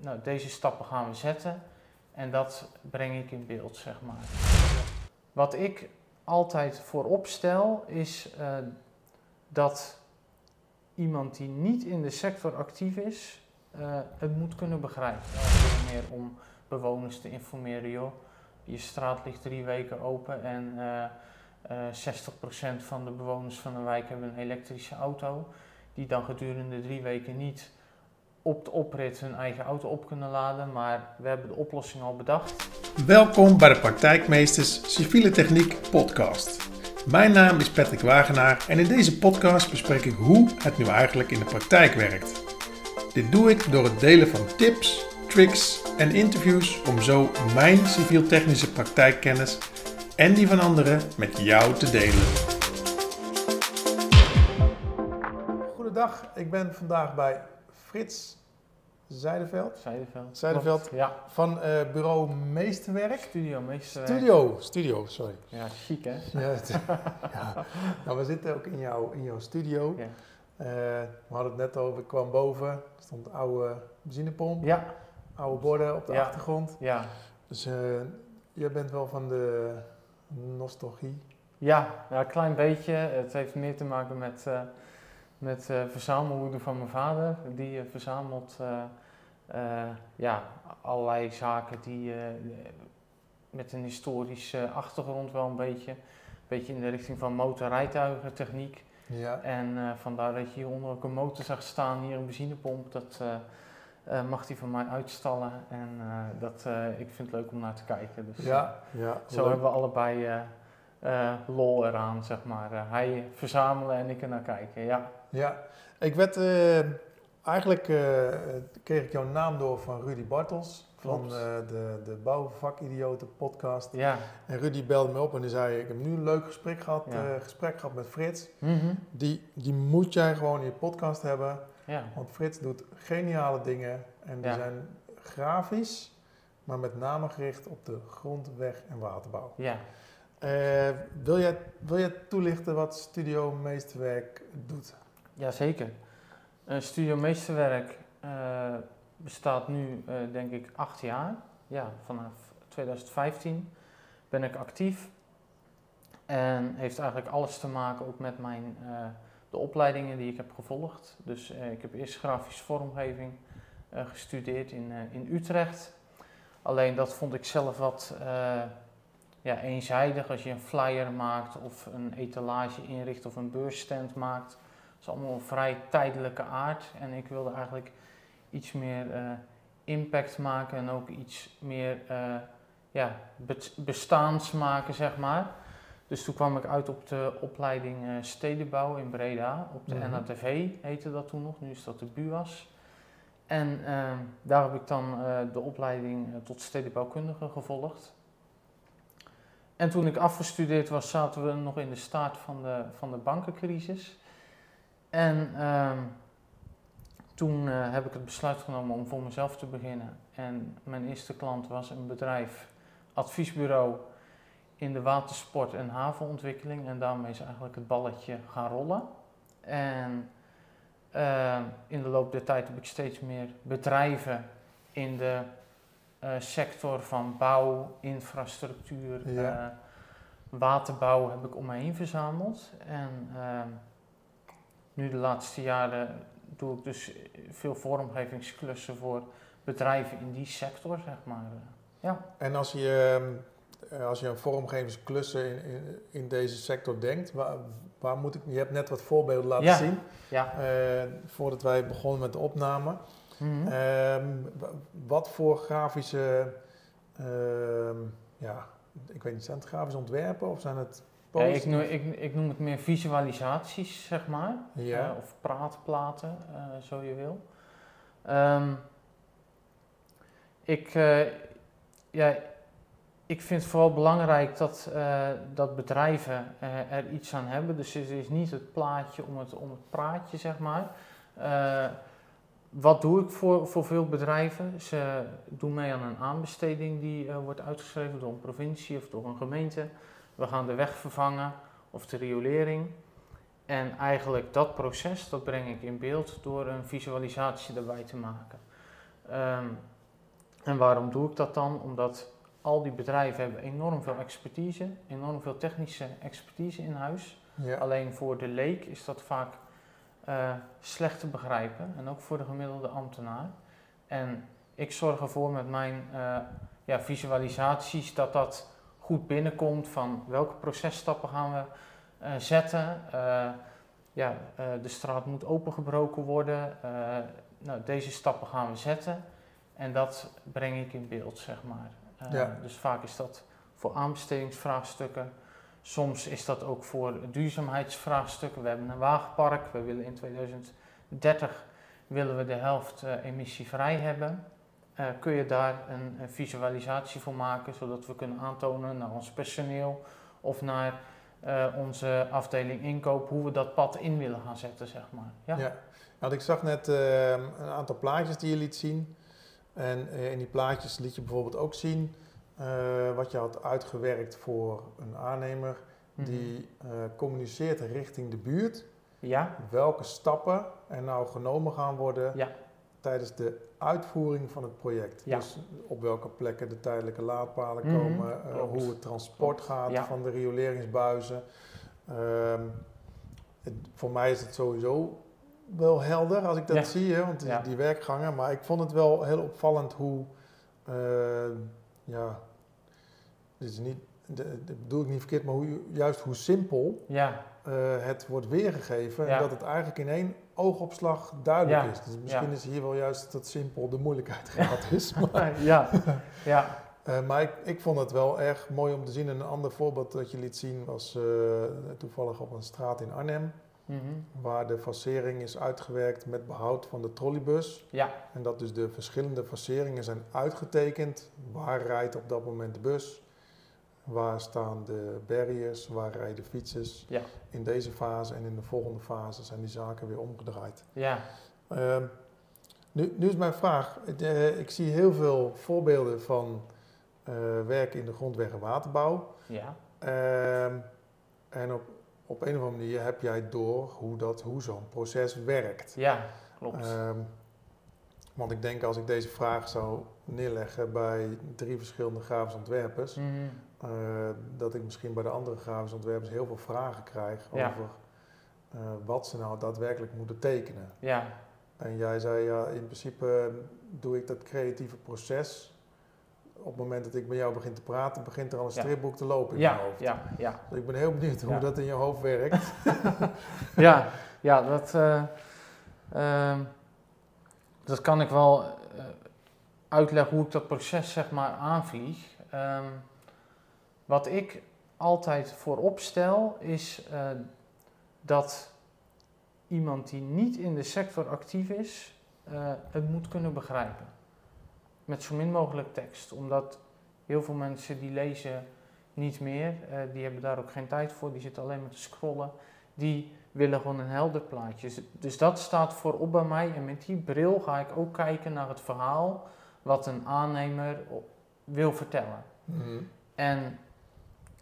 nou, deze stappen gaan we zetten en dat breng ik in beeld, zeg maar. Wat ik altijd voorop stel is eh, dat iemand die niet in de sector actief is, uh, het moet kunnen begrijpen. Meer om bewoners te informeren, joh. Je straat ligt drie weken open en uh, uh, 60% van de bewoners van de wijk hebben een elektrische auto. Die dan gedurende drie weken niet op de oprit hun eigen auto op kunnen laden, maar we hebben de oplossing al bedacht. Welkom bij de Praktijkmeesters Civiele Techniek podcast. Mijn naam is Patrick Wagenaar en in deze podcast bespreek ik hoe het nu eigenlijk in de praktijk werkt. Dit doe ik door het delen van tips, tricks en interviews om zo mijn civiel-technische praktijkkennis en die van anderen met jou te delen. Goedendag, ik ben vandaag bij Frits Zijdeveld. Zijdeveld. Zijdeveld Ja. van uh, bureau Meesterwerk. Studio meester. Studio, studio, sorry. Ja, chic hè? Ja, het- ja. Nou, we zitten ook in, jouw in jouw studio. Ja. Eh, we hadden het net over, ik kwam boven, er stond oude benzinepomp, Ja, oude borden op de Ja. achtergrond. ja. Dus eh jij bent wel van de nostalgie. Ja, ja, een klein beetje. Het heeft meer te maken met, eh met verzamelwoede van mijn vader. Die eh, verzamelt eh, ja, allerlei zaken die met een historische achtergrond wel een beetje. Een beetje in de richting van motorrijtuigen, techniek. Ja. En vandaar dat je hieronder ook een motor zag staan, hier een benzinepomp. Dat mag hij van mij uitstallen. En dat, ik vind het leuk om naar te kijken. Dus, Ja, ja. zo hebben we allebei eh, lol eraan, zeg maar. Eh, hij verzamelen en ik er naar kijken, ja. Ja, ik werd eh, eigenlijk kreeg ik jouw naam door van Rudy Bartels van de, de Bouwvakidioten podcast. Ja. En Rudy belde me op en die zei: Ik heb nu een leuk gesprek gehad, Ja. eh, gesprek gehad met Frits. Mhm. Die, die moet jij gewoon in je podcast hebben. ja. Want Frits doet geniale dingen en die zijn grafisch, maar met name gericht op de grond, weg en waterbouw. Ja. Eh, wil, jij, wil jij toelichten wat Studio Meesterwerk doet? Jazeker. Uh, Studio Meesterwerk eh, bestaat nu, denk ik, acht jaar. Ja, vanaf 2015 ben ik actief. En heeft eigenlijk alles te maken ook met mijn, de opleidingen die ik heb gevolgd. Dus ik heb eerst grafische vormgeving gestudeerd in, in Utrecht. Alleen dat vond ik zelf wat ja, eenzijdig als je een flyer maakt of een etalage inricht of een beursstand maakt. Dat is allemaal vrij tijdelijke aard. En ik wilde eigenlijk iets meer eh, impact maken en ook iets meer eh, ja, be- bestaans maken, zeg maar. Dus toen kwam ik uit op de opleiding eh, stedenbouw in Breda. Op de Mhm. NATV heette dat toen nog, nu is dat de BUAS. En daar heb ik dan de opleiding tot stedenbouwkundige gevolgd. En toen ik afgestudeerd was, zaten we nog in de staart van de, van de bankencrisis. En ehm, toen eh, heb ik het besluit genomen om voor mezelf te beginnen. En mijn eerste klant was een bedrijf, adviesbureau in de watersport en havenontwikkeling. En daarmee is eigenlijk het balletje gaan rollen. En eh, in de loop der tijd heb ik steeds meer bedrijven in de eh, sector van bouw, infrastructuur, Ja. eh, waterbouw heb ik om me heen verzameld. En ehm, nu de laatste jaren doe ik dus veel vormgevingsklussen voor bedrijven in die sector, zeg maar. Ja, En als je, ehm, als je aan vormgevingsklussen in, in, in deze sector denkt, waar, waar moet ik, je hebt net wat voorbeelden laten Ja. zien, ja. eh, voordat wij begonnen met de opname. Mhm. Ehm, wa- wat voor grafische, ehm, ja, ik weet niet, zijn het grafische ontwerpen of zijn het Ja, ik, posters? noem, ik, ik noem het meer visualisaties, zeg maar. Ja. Eh, of praatplaten, eh, zo je wil. Ehm, ik, eh, ja, ik vind het vooral belangrijk dat, dat bedrijven er iets aan hebben. Dus het is niet het plaatje om het, om het praatje, zeg maar. Wat doe ik voor, voor veel bedrijven? Ze doen mee aan een aanbesteding die eh, wordt uitgeschreven door een provincie of door een gemeente. We gaan de weg vervangen of de riolering. En eigenlijk dat proces, dat breng ik in beeld door een visualisatie erbij te maken. Ehm, en waarom doe ik dat dan? Omdat al die bedrijven hebben enorm veel expertise, enorm veel technische expertise in huis. Ja. Alleen voor de leek is dat vaak eh, slecht te begrijpen en ook voor de gemiddelde ambtenaar. En ik zorg ervoor met mijn eh, ja, visualisaties dat dat goed binnenkomt van welke processtappen gaan we eh, zetten. Ja, de straat moet opengebroken worden. Nou, deze stappen gaan we zetten. En dat breng ik in beeld, zeg maar. Ja. Dus vaak is dat voor aanbestedingsvraagstukken. Soms is dat ook voor duurzaamheidsvraagstukken. We hebben een wagenpark. We willen in 2030 willen we de helft eh, emissievrij hebben. Eh, kun je daar een, visualisatie voor maken, zodat we kunnen aantonen naar ons personeel of naar eh, onze afdeling inkoop hoe we dat pad in willen gaan zetten, zeg maar. Ja. Ja. Want ik zag net eh, een aantal plaatjes die je liet zien. En in die plaatjes liet je bijvoorbeeld ook zien eh, wat je had uitgewerkt voor een aannemer Mhm. die eh, communiceert richting de buurt. ja, Welke stappen er nou genomen gaan worden Ja. tijdens de uitvoering van het project. Ja. Dus op welke plekken de tijdelijke laadpalen Mhm, komen, eh, hoe het transport gaat Ja. van de rioleringsbuizen. Ehm, het- voor mij is het sowieso wel helder als ik dat zie, hè, want die, die werkgangen. Maar ik vond het wel heel opvallend hoe, ja, dit is niet, dat bedoel ik niet verkeerd, maar hoe, juist hoe simpel ja, eh, het wordt weergegeven Ja. en dat het eigenlijk in één oogopslag duidelijk Ja. is. Dus misschien is hier wel juist dat simpel de moeilijkheid gehad is. Maar, ja, ja, eh, maar ik, ik vond het wel erg mooi om te zien. En een ander voorbeeld dat je liet zien was eh, toevallig op een straat in Arnhem, mhm, waar de facering is uitgewerkt met behoud van de trolleybus. ja, En dat dus de verschillende faceringen zijn uitgetekend. Waar rijdt op dat moment de bus? Waar staan de barriers? Waar rijden de fietsers? ja, In deze fase en in de volgende fase zijn die zaken weer omgedraaid. ja, Ehm, nu, nu is mijn vraag. Eh, ik zie heel veel voorbeelden van eh werk in de grondweg en waterbouw. ja, Ehm, en op, op een of andere manier heb jij door hoe, dat- hoe zo'n proces werkt. ja, klopt. Want ik denk als ik deze vraag zou neerleggen bij drie verschillende grafisch ontwerpers, Mhm, eh, dat ik misschien bij de andere grafisch ontwerpers heel veel vragen krijg Ja. over eh, wat ze nou daadwerkelijk moeten tekenen. ja, En jij zei ja, in principe doe ik dat creatieve proces. Op het moment dat ik met jou begin te praten, begint er al een stripboek te lopen in ja, mijn hoofd. ja, ja. Dus ik ben heel benieuwd hoe Ja. dat in je hoofd werkt. Ja, ja dat, ehm, dat kan ik wel eh, uitleggen hoe ik dat proces zeg maar aanvlieg. Ehm, wat ik altijd voorop stel is eh, dat iemand die niet in de sector actief is, eh, het moet kunnen begrijpen. Met zo min mogelijk tekst, omdat heel veel mensen die lezen niet meer, die hebben daar ook geen tijd voor, die zitten alleen maar te scrollen. Die willen gewoon een helder plaatje. Dus- Dus dat staat voorop bij mij. En met die bril ga ik ook kijken naar het verhaal wat een aannemer wil vertellen. Mhm. En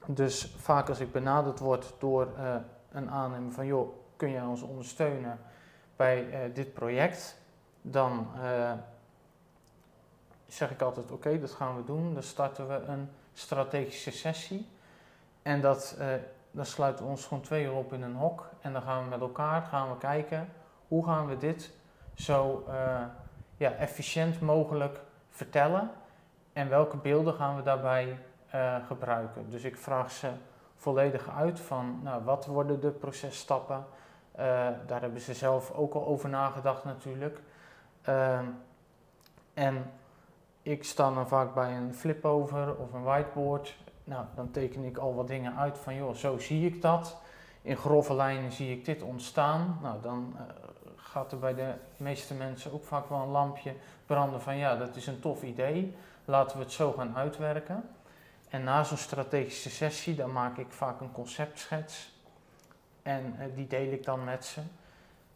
dus vaak als ik benaderd word door eh, een aannemer van joh, kun jij ons ondersteunen bij eh, dit project, dan eh, zeg ik altijd oké, dat gaan we doen. Dan starten we een strategische sessie. En dat, dan sluiten we ons gewoon twee uur op in een hok. En dan gaan we met elkaar gaan we kijken hoe gaan we dit zo eh, ja, efficiënt mogelijk vertellen. En welke beelden gaan we daarbij eh, gebruiken. Dus ik vraag ze volledig uit van nou, wat worden de processtappen. Eh, daar hebben ze zelf ook al over nagedacht natuurlijk. Ehm, en ik sta dan vaak bij een flip-over of een whiteboard. Nou, dan teken ik al wat dingen uit van joh, zo zie ik dat. In grove lijnen zie ik dit ontstaan. Nou, dan eh, gaat er bij de meeste mensen ook vaak wel een lampje branden van ja, dat is een tof idee. Laten we het zo gaan uitwerken. En na zo'n strategische sessie, dan maak ik vaak een conceptschets. En eh, die deel ik dan met ze.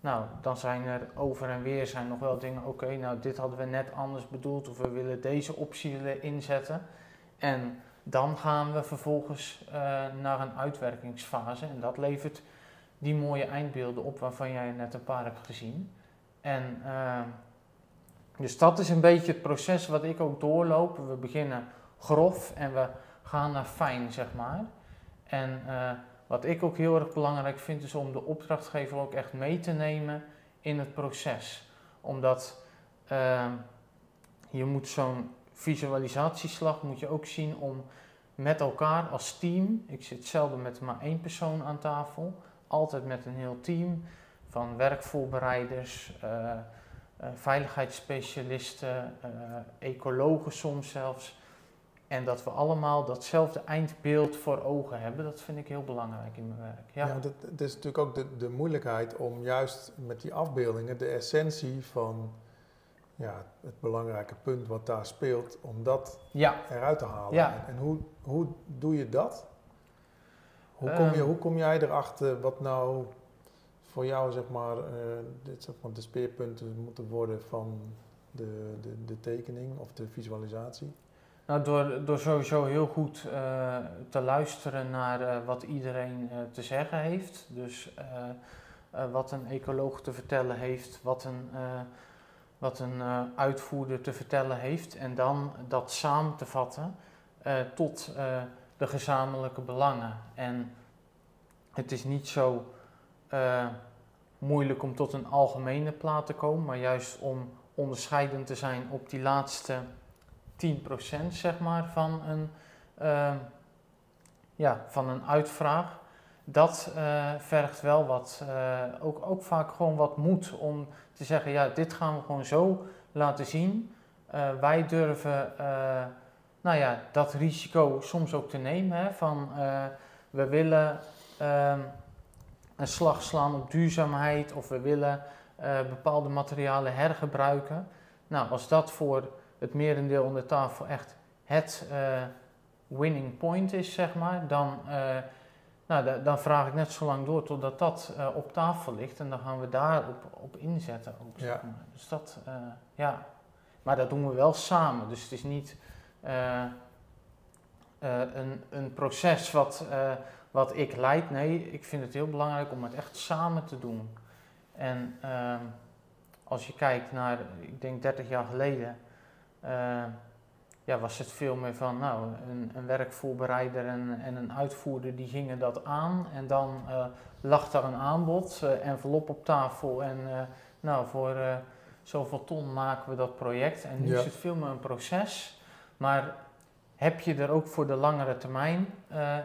Nou, dan zijn er over en weer zijn nog wel dingen, oké, nou dit hadden we net anders bedoeld of we willen deze optie inzetten. En dan gaan we vervolgens eh, naar een uitwerkingsfase en dat levert die mooie eindbeelden op waarvan jij net een paar hebt gezien. En eh, Dus dat is een beetje het proces wat ik ook doorloop. We beginnen grof en we gaan naar fijn, zeg maar. En uh, wat ik ook heel erg belangrijk vind, is om de opdrachtgever ook echt mee te nemen in het proces. Omdat je moet zo'n visualisatieslag moet je ook zien om met elkaar als team, ik zit zelden met maar één persoon aan tafel, altijd met een heel team van werkvoorbereiders, uh, uh, veiligheidsspecialisten, uh, ecologen soms zelfs. En dat we allemaal datzelfde eindbeeld voor ogen hebben, dat vind ik heel belangrijk in mijn werk. Ja, ja dat, dat, is natuurlijk ook de, de moeilijkheid om juist met die afbeeldingen de essentie van ja, het belangrijke punt wat daar speelt, om dat ja. eruit te halen. Ja. En, hoe, hoe doe je dat? Hoe kom, je, ehm. hoe kom jij erachter wat nou voor jou zeg maar, uh, dit, zeg maar de speerpunten moeten worden van de, de, de tekening of de visualisatie? Nou, door, door sowieso heel goed uh, te luisteren naar uh, wat iedereen uh, te zeggen heeft. Dus wat een ecoloog te vertellen heeft, wat een, wat een uitvoerder te vertellen heeft. En dan dat samen te vatten tot de gezamenlijke belangen. En het is niet zo moeilijk om tot een algemene plaat te komen, maar juist om onderscheidend te zijn op die laatste 10% zeg maar, van, een, ja, van een uitvraag. Dat uh, vergt wel wat, uh, ook, ook vaak gewoon wat moed om te zeggen, ja, dit gaan we gewoon zo laten zien. Eh, wij durven, nou ja, dat risico soms ook te nemen, van we willen ehm, een slag slaan op duurzaamheid of we willen bepaalde materialen hergebruiken. Nou, als dat voor het merendeel de tafel echt het winning point is, zeg maar, dan, nou, dan vraag ik net zo lang door totdat dat uh, op tafel ligt en dan gaan we daar op, inzetten ook. Maar. Dus dat, ja. Maar dat doen we wel samen, dus het is niet een, een proces wat, wat ik leid. Nee, ik vind het heel belangrijk om het echt samen te doen. En ehm, als je kijkt naar, ik denk 30 jaar geleden, ja, was het veel meer van nou, een, een werkvoorbereider en, en, een uitvoerder die gingen dat aan. En dan uh, lag daar een aanbod, uh, envelop op tafel en nou, voor zoveel ton maken we dat project. En nu is het veel meer een proces. Maar heb je er ook voor de langere termijn,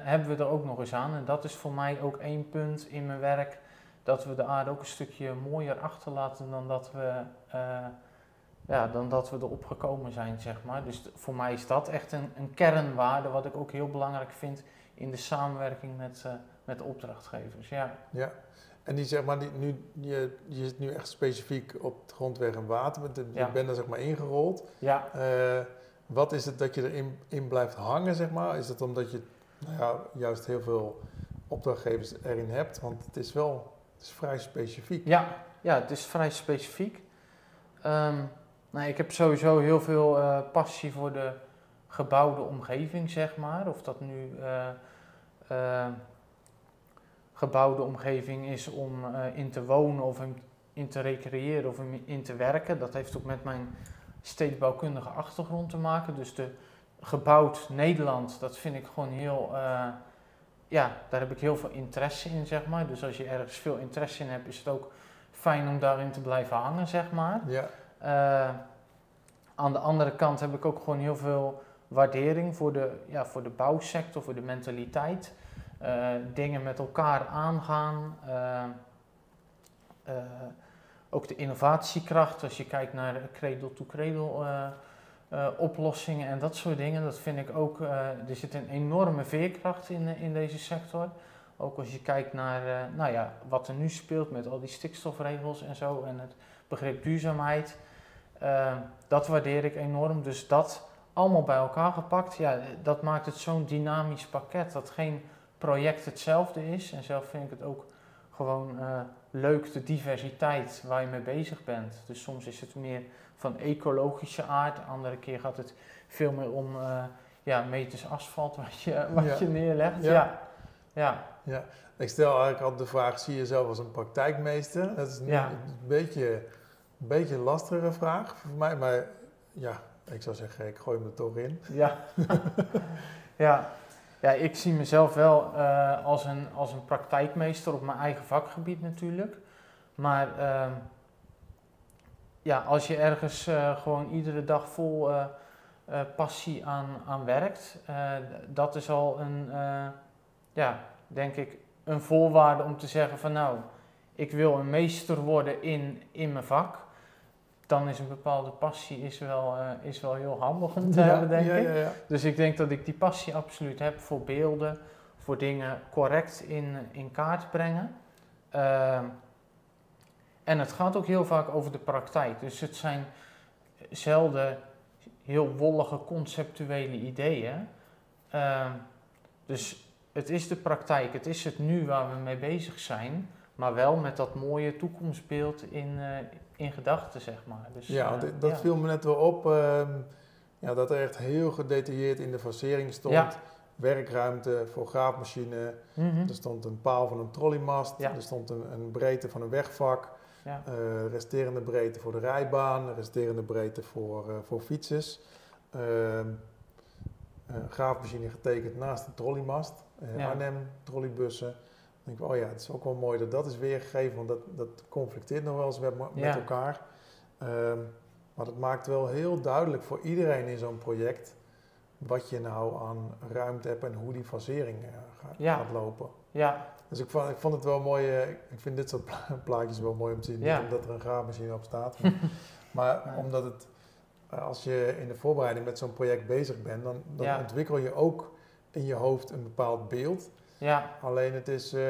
hebben we er ook nog eens aan. En dat is voor mij ook één punt in mijn werk, dat we de aarde ook een stukje mooier achterlaten dan dat we ja, dan dat we erop gekomen zijn, zeg maar. Dus voor mij is dat echt een, een kernwaarde, wat ik ook heel belangrijk vind in de samenwerking met, uh, met opdrachtgevers. Ja. ja, en die zeg maar, die, nu, je, je zit nu echt specifiek op het grondweg en water, je ja. bent er zeg maar ingerold. Ja. Uh, wat is het dat je erin in blijft hangen, zeg maar? Is het omdat je nou ja, juist heel veel opdrachtgevers erin hebt? Want het is wel het is vrij specifiek. Ja, ja het is vrij specifiek. Um, nou, ik heb sowieso heel veel uh, passie voor de gebouwde omgeving, zeg maar. Of dat nu uh, uh, gebouwde omgeving is om in te wonen of in te recreëren of in te werken. Dat heeft ook met mijn stedenbouwkundige achtergrond te maken. Dus de gebouwd Nederland, dat vind ik gewoon heel, ja, daar heb ik heel veel interesse in, zeg maar. Dus als je ergens veel interesse in hebt, is het ook fijn om daarin te blijven hangen, zeg maar. Ja. Uh, aan de andere kant heb ik ook gewoon heel veel waardering voor de, ja, voor de bouwsector, voor de mentaliteit. Uh, dingen met elkaar aangaan. Uh, ook de innovatiekracht, als je kijkt naar cradle-to-cradle oplossingen en dat soort dingen. Dat vind ik ook, er zit een enorme veerkracht in, in deze sector. Ook als je kijkt naar nou ja, wat er nu speelt met al die stikstofregels en zo en het begrip duurzaamheid. Uh, dat waardeer ik enorm. Dus dat allemaal bij elkaar gepakt, ja, dat maakt het zo'n dynamisch pakket dat geen project hetzelfde is. En zelf vind ik het ook gewoon uh, leuk, de diversiteit waar je mee bezig bent. Dus soms is het meer van ecologische aard, andere keer gaat het veel meer om uh, ja, meters asfalt wat je, wat je neerlegt. Ja. ja. Ja. Ja. Ik stel eigenlijk altijd de vraag, zie je jezelf als een praktijkmeester? Dat is een beetje Een beetje een lastigere vraag voor mij, maar ja, ik zou zeggen, ik gooi hem er toch in. Ja, ja. ja ik zie mezelf wel uh, als, een, als een praktijkmeester op mijn eigen vakgebied natuurlijk. Maar uh, ja, als je ergens uh, gewoon iedere dag vol uh, passie aan, aan werkt, dat is al een, ja, denk ik, een voorwaarde om te zeggen van nou, ik wil een meester worden in, in mijn vak dan is een bepaalde passie is wel, uh, is wel heel handig om te hebben, denk ik. Ja, dus ik denk dat ik die passie absoluut heb voor beelden, voor dingen correct in, in kaart brengen. Uh, en het gaat ook heel vaak over de praktijk. Dus het zijn zelden heel wollige conceptuele ideeën. Uh, dus het is de praktijk, het is het nu waar we mee bezig zijn, maar wel met dat mooie toekomstbeeld in, uh, in gedachten, zeg maar. Dus, ja, uh, dat ja. viel me net wel op, uh, ja, dat er echt heel gedetailleerd in de fasering stond. Ja. Werkruimte voor graafmachine, mm -hmm. er stond een paal van een trolleymast, er stond een, een, breedte van een wegvak. Uh, resterende breedte voor de rijbaan, resterende breedte voor, voor fietsers. Ehm, graafmachine getekend naast de trolleymast, Arnhem, trolleybussen denk ik, oh ja, het is ook wel mooi dat dat is weergegeven, want dat, dat conflicteert nog wel eens met, met ja. elkaar. Um, maar het maakt wel heel duidelijk voor iedereen in zo'n project wat je nou aan ruimte hebt en hoe die fasering uh, gaat, ja. gaat, lopen. Ja. Dus ik vond, ik vond het wel mooi, uh, ik vind dit soort pla plaatjes wel mooi om te zien, niet omdat er een graafmachine op staat, maar, maar omdat het, als je in de voorbereiding met zo'n project bezig bent, dan, dan ontwikkel je ook in je hoofd een bepaald beeld. Ja. Alleen het is uh,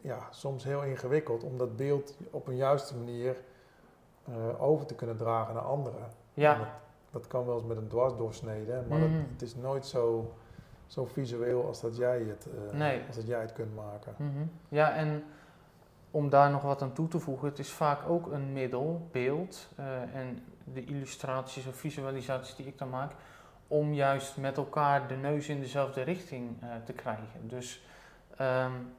ja, soms heel ingewikkeld om dat beeld op een juiste manier uh, over te kunnen dragen naar anderen. Ja. Dat, dat, kan wel eens met een dwarsdoorsnede, maar mm. dat, het is nooit zo, zo visueel als dat jij het, uh, nee. als dat jij het kunt maken. Mm -hmm. Ja, en om daar nog wat aan toe te voegen, het is vaak ook een middel, beeld eh, en de illustraties of visualisaties die ik dan maak om juist met elkaar de neus in dezelfde richting uh, te krijgen. Dus um,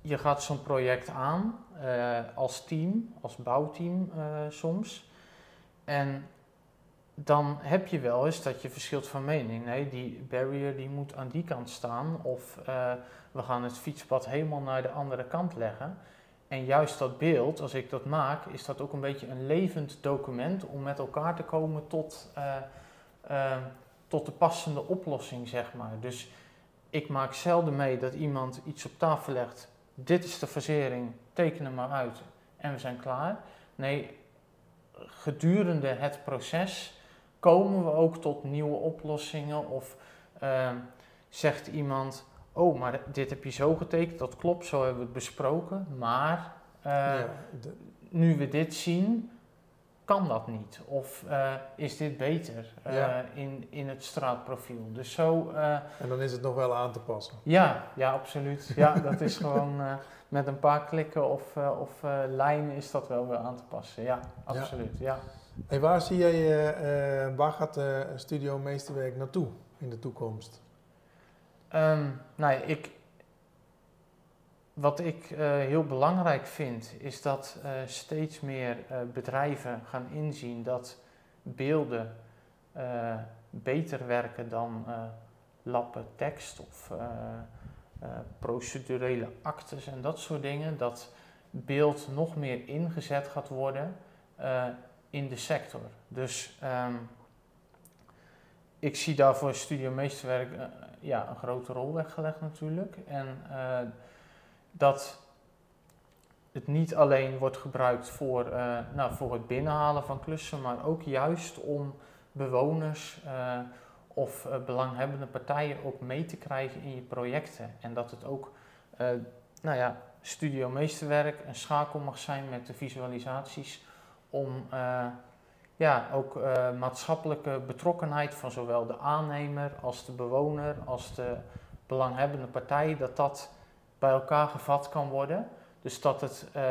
je gaat zo'n project aan uh, als team, als bouwteam uh, soms. En dan heb je wel eens dat je verschilt van mening. Nee, die barrier die moet aan die kant staan. Of we gaan het fietspad helemaal naar de andere kant leggen. En juist dat beeld, als ik dat maak, is dat ook een beetje een levend document om met elkaar te komen tot, uh, uh, tot de passende oplossing, zeg maar. Dus ik maak zelden mee dat iemand iets op tafel legt. Dit is de fasering, teken hem maar uit en we zijn klaar. Nee, gedurende het proces komen we ook tot nieuwe oplossingen of uh, zegt iemand oh, maar dit heb je zo getekend, dat klopt, zo hebben we het besproken, maar uh, ja, nu we dit zien, kan dat niet? Of uh, is dit beter uh, ja. in, in het straatprofiel? Dus zo... en dan is het nog wel aan te passen? Ja, ja absoluut. Ja, dat is gewoon met een paar klikken of, of lijnen is dat wel weer aan te passen. Ja, absoluut. Ja. En waar zie jij, waar gaat de studio Meesterwerk naartoe in de toekomst? Um, nou, ik, wat ik uh, heel belangrijk vind, is dat uh, steeds meer uh, bedrijven gaan inzien dat beelden beter werken dan lappen tekst of procedurele actes en dat soort dingen. Dat beeld nog meer ingezet gaat worden in de sector. Dus um, ik zie daarvoor Studio Meesterwerk ja, een grote rol weggelegd natuurlijk. En uh, dat het niet alleen wordt gebruikt voor, uh, nou, voor het binnenhalen van klussen, maar ook juist om bewoners uh, of belanghebbende partijen ook mee te krijgen in je projecten. En dat het ook, nou ja, studio meesterwerk een schakel mag zijn met de visualisaties om ja, ook uh, maatschappelijke betrokkenheid van zowel de aannemer als de bewoner als de belanghebbende partij, dat dat bij elkaar gevat kan worden. Dus dat, het, uh,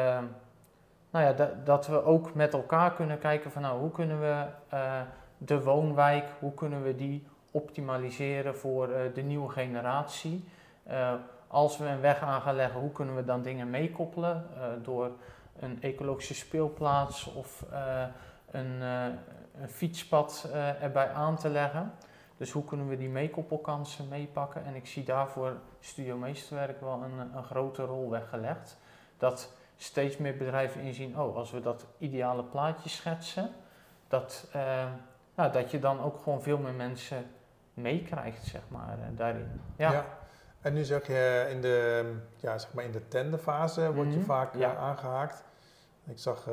nou ja, dat, we ook met elkaar kunnen kijken van nou, hoe kunnen we uh, de woonwijk, hoe kunnen we die optimaliseren voor de nieuwe generatie. als we een weg aan gaan leggen, hoe kunnen we dan dingen meekoppelen door een ecologische speelplaats of een, een, fietspad erbij aan te leggen. Dus hoe kunnen we die meekoppelkansen meepakken? En ik zie daarvoor Studio Meesterwerk wel een, een grote rol weggelegd. Dat steeds meer bedrijven inzien, oh, als we dat ideale plaatje schetsen, dat, uh, nou, dat je dan ook gewoon veel meer mensen meekrijgt, zeg maar, uh, daarin. Ja. ja. En nu zeg je in de, ja, zeg maar in de tenderfase word je mhm. vaak ja. aangehaakt. Ik zag,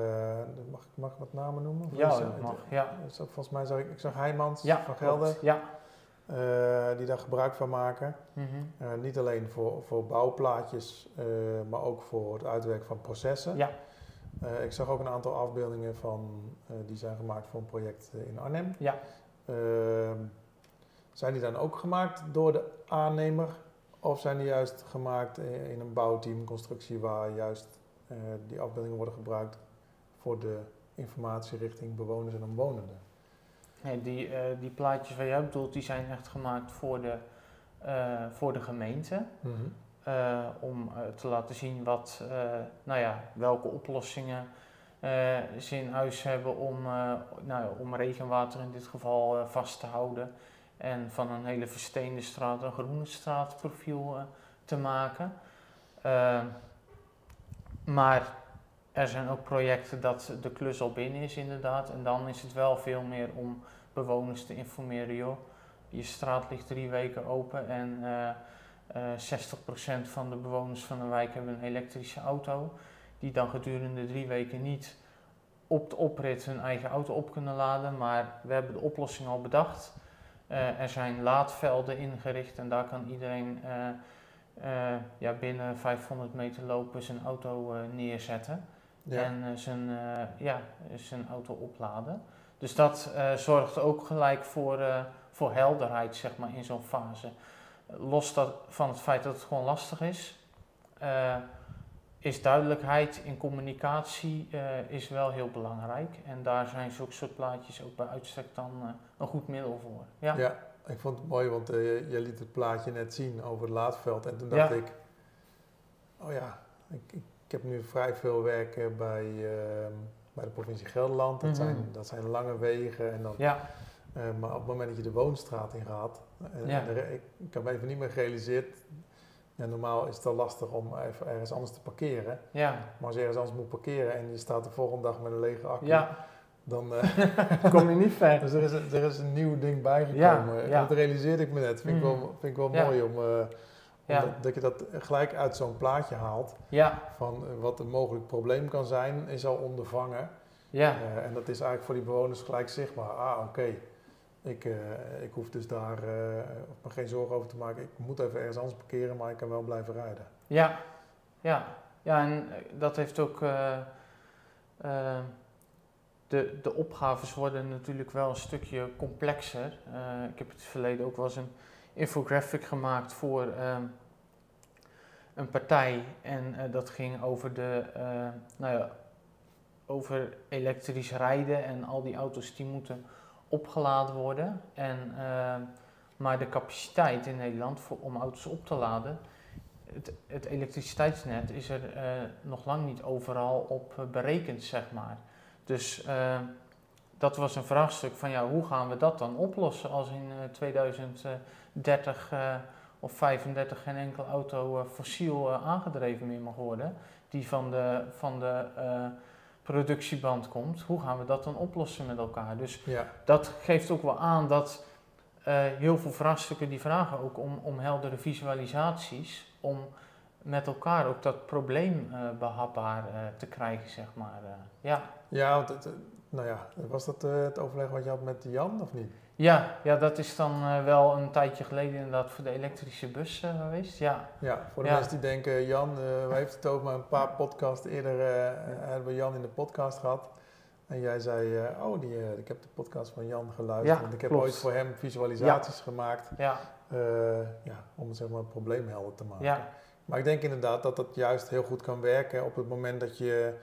mag, ik, mag ik wat namen noemen? Ja, dat mag. Ja. Volgens mij zag ik, ik zag Heijmans van Gelder. Ja. Uh, die daar gebruik van maken. Mm -hmm. niet alleen voor, voor bouwplaatjes, maar ook voor het uitwerken van processen. Ja. ik zag ook een aantal afbeeldingen van, die zijn gemaakt voor een project in Arnhem. Ja. Ehm, zijn die dan ook gemaakt door de aannemer? Of zijn die juist gemaakt in een bouwteam, constructie, waar juist die afbeeldingen worden gebruikt voor de informatie richting bewoners en omwonenden? Nee, die, uh, die plaatjes waar jij bedoelt, die zijn echt gemaakt voor de, uh, voor de gemeente. Mm -hmm. uh, om te laten zien wat, nou ja, welke oplossingen ze in huis hebben om, nou, om regenwater in dit geval vast te houden. En van een hele versteende straat een groene straatprofiel te maken. Maar er zijn ook projecten dat de klus al binnen is inderdaad. En dan is het wel veel meer om bewoners te informeren. Joh, je straat ligt drie weken open en uh, uh, 60% van de bewoners van de wijk hebben een elektrische auto. Die dan gedurende drie weken niet op de oprit hun eigen auto op kunnen laden. Maar we hebben de oplossing al bedacht. Uh, er zijn laadvelden ingericht en daar kan iedereen uh, ja, binnen 500 meter lopen zijn auto neerzetten. En uh, zijn, ja, zijn auto opladen. Dus dat zorgt ook gelijk voor, voor helderheid zeg maar, in zo'n fase. Los dat, van het feit dat het gewoon lastig is, is duidelijkheid in communicatie is wel heel belangrijk. En daar zijn zulke soort plaatjes ook bij uitstek dan een goed middel voor. Ja. ja, ik vond het mooi, want je liet het plaatje net zien over het laadveld. En toen dacht ja. ik, oh ja, ik, ik heb nu vrij veel werken bij, ehm, bij de provincie Gelderland. Dat, zijn, mhm. dat zijn lange wegen. En dan, ja. Uh, maar op het moment dat je de woonstraat in gaat, ja. ik, ik heb even niet meer gerealiseerd. Ja, normaal is het al lastig om even ergens anders te parkeren. Ja. Maar als je ergens anders moet parkeren en je staat de volgende dag met een lege accu, ja. Dan uh, kom je niet ver. dus er is, een, er is een nieuw ding bijgekomen. Ja. Dat realiseerde ik me net. Vind, ik, wel, vind ik wel mooi om ja. Dat, je dat gelijk uit zo'n plaatje haalt. Ja. Van eh, wat een mogelijk probleem kan zijn, is al ondervangen. Ja. Uh, en dat is eigenlijk voor die bewoners gelijk zichtbaar. Ah, oké. Ik, uh, ik hoef dus daar uh, me geen zorgen over te maken. Ik moet even ergens anders parkeren, maar ik kan wel blijven rijden. Ja, ja. ja en dat heeft ook. De, de opgaves worden natuurlijk wel een stukje complexer. ik heb het verleden ook wel eens een infographic gemaakt voor ehm, een partij. En uh, dat ging over, de, uh, nou ja, over elektrisch rijden en al die auto's die moeten opgeladen worden. En, maar de capaciteit in Nederland voor, om auto's op te laden, het, het elektriciteitsnet is er nog lang niet overal op berekend, zeg maar. Dus dat was een vraagstuk van ja, hoe gaan we dat dan oplossen als in 2030 of 35 geen enkele auto uh, fossiel aangedreven meer mag worden, die van de, van de productieband komt. Hoe gaan we dat dan oplossen met elkaar? Dus ja. dat geeft ook wel aan dat heel veel vraagstukken die vragen ook om, om heldere visualisaties, om met elkaar ook dat probleem behapbaar te krijgen, zeg maar. ja, ja want het, nou ja, was dat het overleg wat je had met Jan of niet? Ja, ja, dat is dan uh, wel een tijdje geleden inderdaad voor de elektrische bus uh, geweest. Ja, ja voor de ja. mensen die denken, Jan, we heeft het over maar een paar podcasts eerder, hebben we Jan in de podcast gehad. En jij zei, oh, die, ik heb de podcast van Jan geluisterd. Ja, want ik heb ooit voor hem visualisaties ja. gemaakt ja. ja, om zeg maar, een probleem helder te maken. Ja. Maar ik denk inderdaad dat dat juist heel goed kan werken op het moment dat je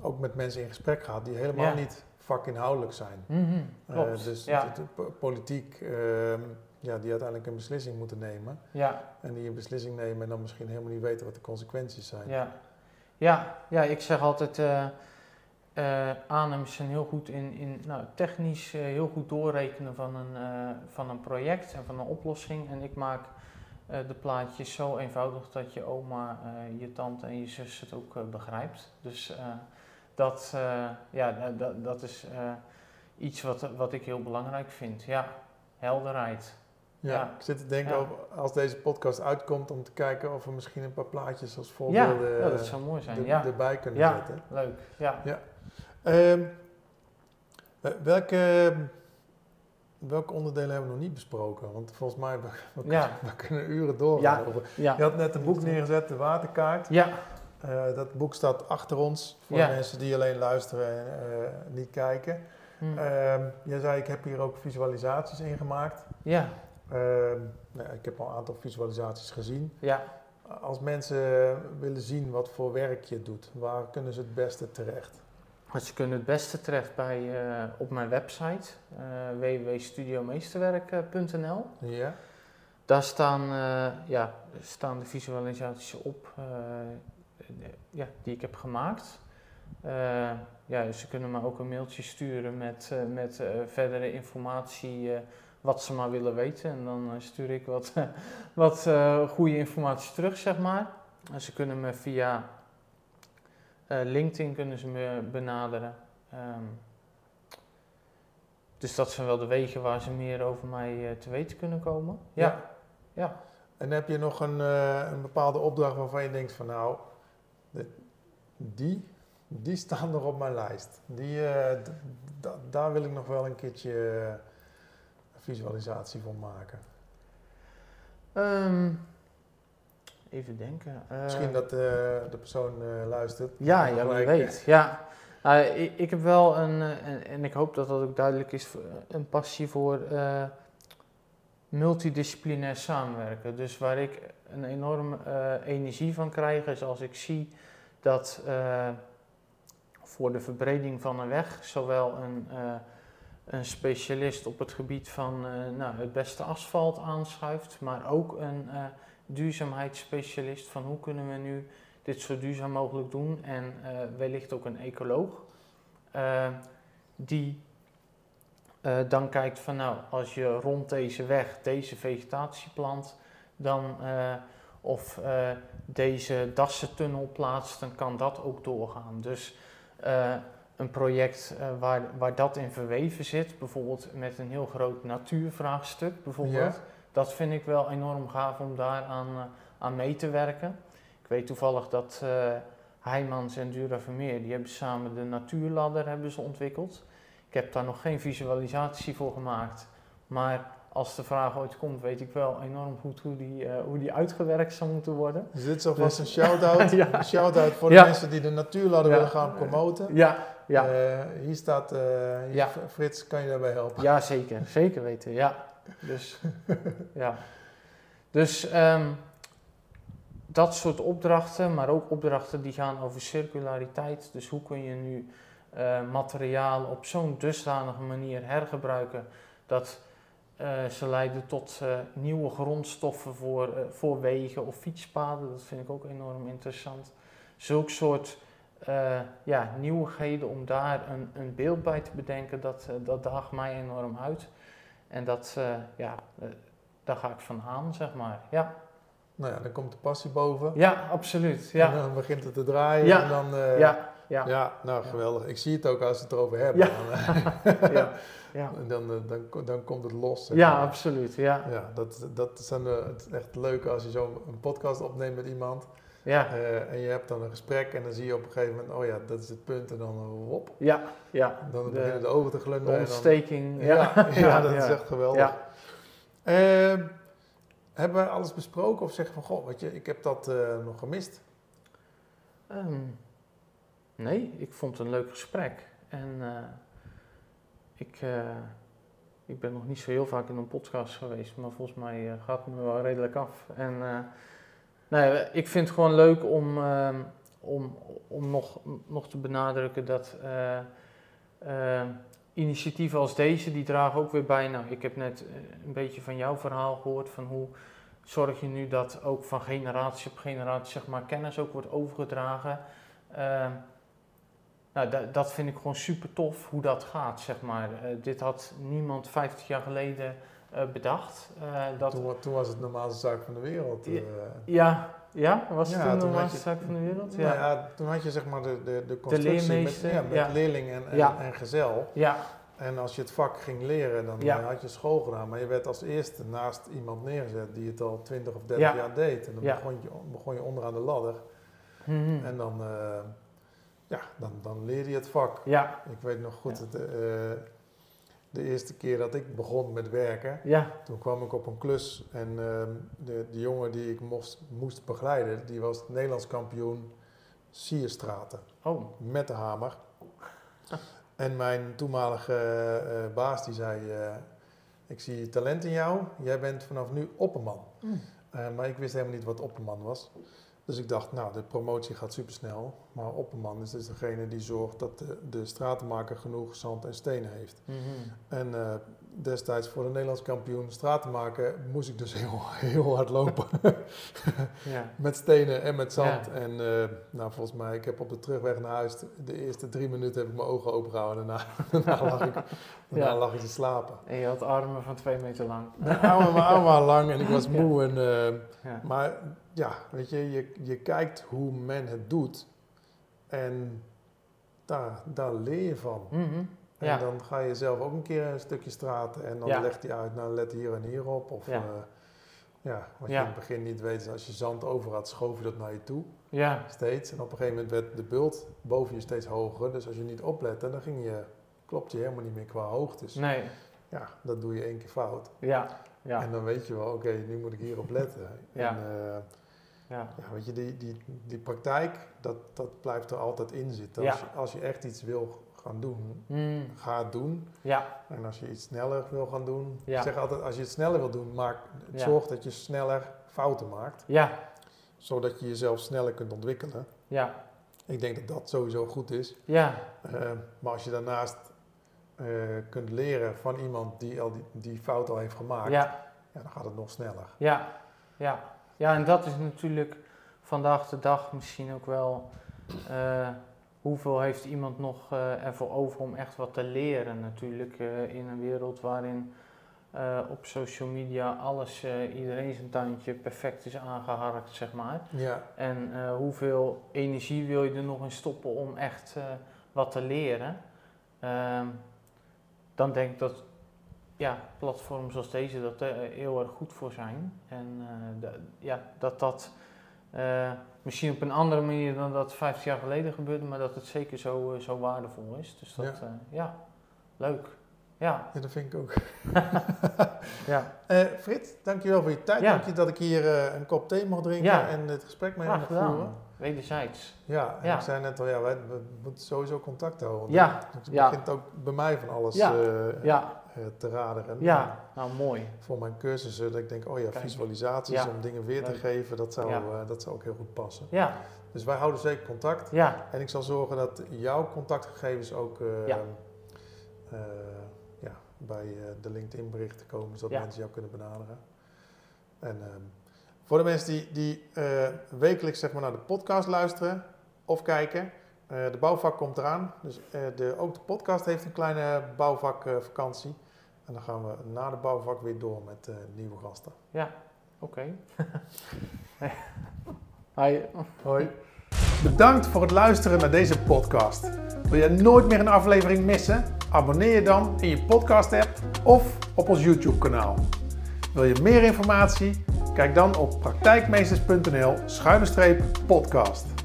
ook met mensen in gesprek gaat die helemaal niet vakinhoudelijk zijn. Mm -hmm, dus ja. de, politiek, ehm, ja, die uiteindelijk een beslissing moeten nemen. Ja. En die een beslissing nemen en dan misschien helemaal niet weten wat de consequenties zijn. Ja, Ja, ja, ik zeg altijd, uh, uh, aannemers zijn heel goed in, in nou, technisch uh, heel goed doorrekenen van een, van een project en van een oplossing. En ik maak de plaatjes zo eenvoudig dat je oma, je tante en je zus het ook begrijpt. Dus dat, ja, dat, dat is iets wat, wat ik heel belangrijk vind. Ja, helderheid. Ja, ik zit te denken ja. als deze podcast uitkomt om te kijken of we misschien een paar plaatjes als voorbeelden ja, dat zou mooi zijn. ja. erbij kunnen ja, zetten. Leuk, ja. ja. Um, welke, welke onderdelen hebben we nog niet besproken? Want volgens mij we, we, ja. we kunnen uren doorgaan. Ja. Je had net een boek neergezet, de waterkaart. Ja. Uh, dat boek staat achter ons voor mensen die alleen luisteren en uh, niet kijken. Hmm. Uh, jij zei, ik heb hier ook visualisaties in gemaakt. Ja. Ehm, nou, ik heb al een aantal visualisaties gezien. Ja. Als mensen willen zien wat voor werk je doet, waar kunnen ze het beste terecht? Ze kunnen het beste terecht bij, uh, op mijn website uh, www.studiomeesterwerk.nl. Ja. Daar staan, uh, ja, staan de visualisaties op ja, die ik heb gemaakt. ja, ze kunnen me ook een mailtje sturen met, met verdere informatie wat ze maar willen weten. En dan eh, stuur ik wat, wat goede informatie terug, zeg maar. En ze kunnen me via uh, LinkedIn kunnen ze me benaderen. Um, dus dat zijn wel de wegen waar ze meer over mij te weten kunnen komen. Ja. ja. ja. En heb je nog een, een bepaalde opdracht waarvan je denkt van nou, die, die staan nog op mijn lijst. Die, daar wil ik nog wel een keertje visualisatie van maken? Um, even denken. Uh, Misschien dat uh, de persoon uh, luistert. Ja, ja wie weet. Ja. Ik, ik, heb wel een, en, en, ik hoop dat dat ook duidelijk is, een passie voor multidisciplinair samenwerken. Dus waar ik een enorme energie van krijg, is als ik zie dat voor de verbreding van een weg zowel een een specialist op het gebied van uh, nou, het beste asfalt aanschuift, maar ook een uh, duurzaamheidsspecialist van hoe kunnen we nu dit zo duurzaam mogelijk doen en uh, wellicht ook een ecoloog die dan kijkt van nou als je rond deze weg deze vegetatie plant dan of deze dassentunnel plaatst dan kan dat ook doorgaan. Dus een project waar, waar dat in verweven zit, bijvoorbeeld met een heel groot natuurvraagstuk bijvoorbeeld. Dat vind ik wel enorm gaaf om daar aan, uh, aan mee te werken. Ik weet toevallig dat uh, Heijmans en Dura Vermeer, die hebben samen de natuurladder hebben ze ontwikkeld. Ik heb daar nog geen visualisatie voor gemaakt, maar als de vraag ooit komt, weet ik wel enorm goed hoe die, uh, hoe die uitgewerkt zou moeten worden. Dus dit is alvast dus, een shout-out. ja. Shout-out voor de mensen die de natuurladder willen gaan promoten. Ja, ja. Uh, hier staat, uh, ja. Frits, kan je daarbij helpen? Ja, zeker. Zeker weten, ja. Dus, ja. Dus um, dat soort opdrachten, maar ook opdrachten die gaan over circulariteit. Dus hoe kun je nu uh, materiaal op zo'n dusdanige manier hergebruiken dat ze leiden tot nieuwe grondstoffen voor, voor wegen of fietspaden. Dat vind ik ook enorm interessant. Zulk soort ja, nieuwigheden om daar een, een beeld bij te bedenken, dat, dat daagt mij enorm uit. En dat, uh, ja, daar ga ik van aan, zeg maar. Ja. Nou ja, dan komt de passie boven. Ja, absoluut. Ja. En dan begint het te draaien. Ja. En dan, ja. Ja. ja, nou geweldig. Ik zie het ook als we het erover hebben. Ja. Dan, ja. ja. Dan, dan, dan, komt het los. Ja, absoluut. Ja. Ja, dat, dat is echt leuk als je zo een podcast opneemt met iemand. Ja. Uh, en je hebt dan een gesprek en dan zie je op een gegeven moment, oh ja, dat is het punt en dan wop. Ja, ja. Dan de, beginnen de ogen te glunderen. ontsteking. Dan, ja. Ja, ja, dat is echt geweldig. Uh, hebben we alles besproken of zeggen van, goh, weet je, ik heb dat uh, nog gemist? Um, nee, ik vond het een leuk gesprek. En ik, ik ben nog niet zo heel vaak in een podcast geweest, maar volgens mij gaat het me wel redelijk af. En Nee, ik vind het gewoon leuk om, uh, om, om nog, nog te benadrukken dat uh, uh, initiatieven als deze, die dragen ook weer bij. Nou, ik heb net eh, een beetje van jouw verhaal gehoord van hoe zorg je nu dat ook van generatie op generatie zeg maar, kennis ook wordt overgedragen. Ehm, nou, da- dat vind ik gewoon super tof hoe dat gaat, zeg maar. Eh, dit had niemand 50 jaar geleden eh, bedacht. Eh, dat, Toen, wa- toen was het de normaalste zaak van de wereld. Ja, eh. ja, ja, was het Ja, toen de normaalste zaak van de wereld? Nou Ja. toen had je zeg maar de, de, de constructie met, ja, met ja. leerling en, en, gezel. ja, En als je het vak ging leren, dan eh, had je school gedaan. Maar je werd als eerste naast iemand neergezet die het al 20 of 30 Ja. jaar deed. En dan begon, je, begon je onderaan de ladder. Mhm. En dan, eh, ja, dan, dan leerde je het vak. ja, Ik weet nog goed, het, eh, de eerste keer dat ik begon met werken, ja, toen kwam ik op een klus en ehm, de, de jongen die ik moest, moest begeleiden, die was Nederlands kampioen Sierstraten oh, met de hamer. En mijn toenmalige eh, baas die zei, eh, ik zie talent in jou, jij bent vanaf nu opperman. Mm. Eh, maar ik wist helemaal niet wat opperman was. Dus ik dacht, nou, de promotie gaat supersnel. Maar opperman is dus degene die zorgt dat de, de stratenmaker genoeg zand en stenen heeft. mhm. En eh, destijds voor de Nederlands kampioen stratenmaker moest ik dus heel, heel hard lopen. ja, met stenen en met zand. Ja. En eh, nou, volgens mij, ik heb op de terugweg naar huis, de eerste drie minuten heb ik mijn ogen open gehouden. Daarna, daarna, lag, ik, daarna Ja. lag ik te slapen. en je had armen van twee meter lang. Mijn armen, waren lang en ik was moe. En, eh, maar ja, weet je, je, je kijkt hoe men het doet. En daar, daar leer je van. Mhm. En ja. dan ga je zelf ook een keer een stukje straten en dan Ja. legt hij uit, nou let hier en hier op. Of Ja. ja, ja wat je Ja. in het begin niet weet, is als je zand over had, schoof je dat naar je toe. ja, Steeds. En op een gegeven moment werd de bult boven je steeds hoger. Dus als je niet oplette, dan ging je, klopt je helemaal niet meer qua hoogtes. nee, Ja, dat doe je één keer fout. ja, ja, En dan weet je wel, oké, nu moet ik hierop letten. Ja. En, eh, ja, ja, weet je, die, die, die praktijk, dat, dat blijft er altijd in zitten. Ja. Als, je, als je echt iets wil gaan doen, Mm. ga het doen. ja, En als je iets sneller wil gaan doen, Ja. ik zeg altijd, als je het sneller wil doen, maak, Ja. zorg dat je sneller fouten maakt. ja, Zodat je jezelf sneller kunt ontwikkelen. ja, Ik denk dat dat sowieso goed is. ja, Eh, maar als je daarnaast eh, kunt leren van iemand die al die, die fout al heeft gemaakt, ja, ja, dan gaat het nog sneller. ja, ja. Ja, en dat is natuurlijk vandaag de dag misschien ook wel... eh, hoeveel heeft iemand nog eh, ervoor over om echt wat te leren natuurlijk eh, in een wereld waarin eh, op social media alles, iedereen zijn tuintje perfect is aangeharkt, zeg maar. Ja, En hoeveel energie wil je er nog in stoppen om echt wat te leren? Ehm, dan denk ik dat ja, platforms als deze dat er heel erg goed voor zijn. En ja, dat dat eh, misschien op een andere manier dan dat 50 jaar geleden gebeurde, maar dat het zeker zo, eh, zo waardevol is. Dus dat, Ja. ja, ja leuk. Ja, ja, dat vind ik ook. ja, Eh Frits, dankjewel voor je tijd. Ja. Dank je dat ik hier eh, een kop thee mag drinken Ja. en het gesprek mee mag voeren. Wederzijds. Ja, en Ja. ik zei net al, ja, wij, we moeten sowieso contact houden. want Ja, Het begint ook bij mij van alles Ja. Eh, te raderen. ja, nou mooi. Voor mijn cursussen, dat ik denk, oh ja, Kijk. visualisaties Ja. om dingen weer te Leuk. geven, dat zou, Ja. eh, dat zou ook heel goed passen. Ja, Dus wij houden zeker contact. ja, En ik zal zorgen dat jouw contactgegevens ook eh, Ja. ja, bij de LinkedIn berichten komen, zodat mensen jou kunnen benaderen. En ehm, voor de mensen die, die wekelijks zeg maar, naar de podcast luisteren of kijken, eh, de bouwvak komt eraan. Dus de, ook de podcast heeft een kleine bouwvakvakantie. En dan gaan we na de bouwvak weer door met eh, nieuwe gasten. oké. Hi. Hoi. Bedankt voor het luisteren naar deze podcast. Wil je nooit meer een aflevering missen? Abonneer je dan in je podcast app of op ons YouTube kanaal. Wil je meer informatie? Kijk dan op praktijkmeesters.nl schuine podcast.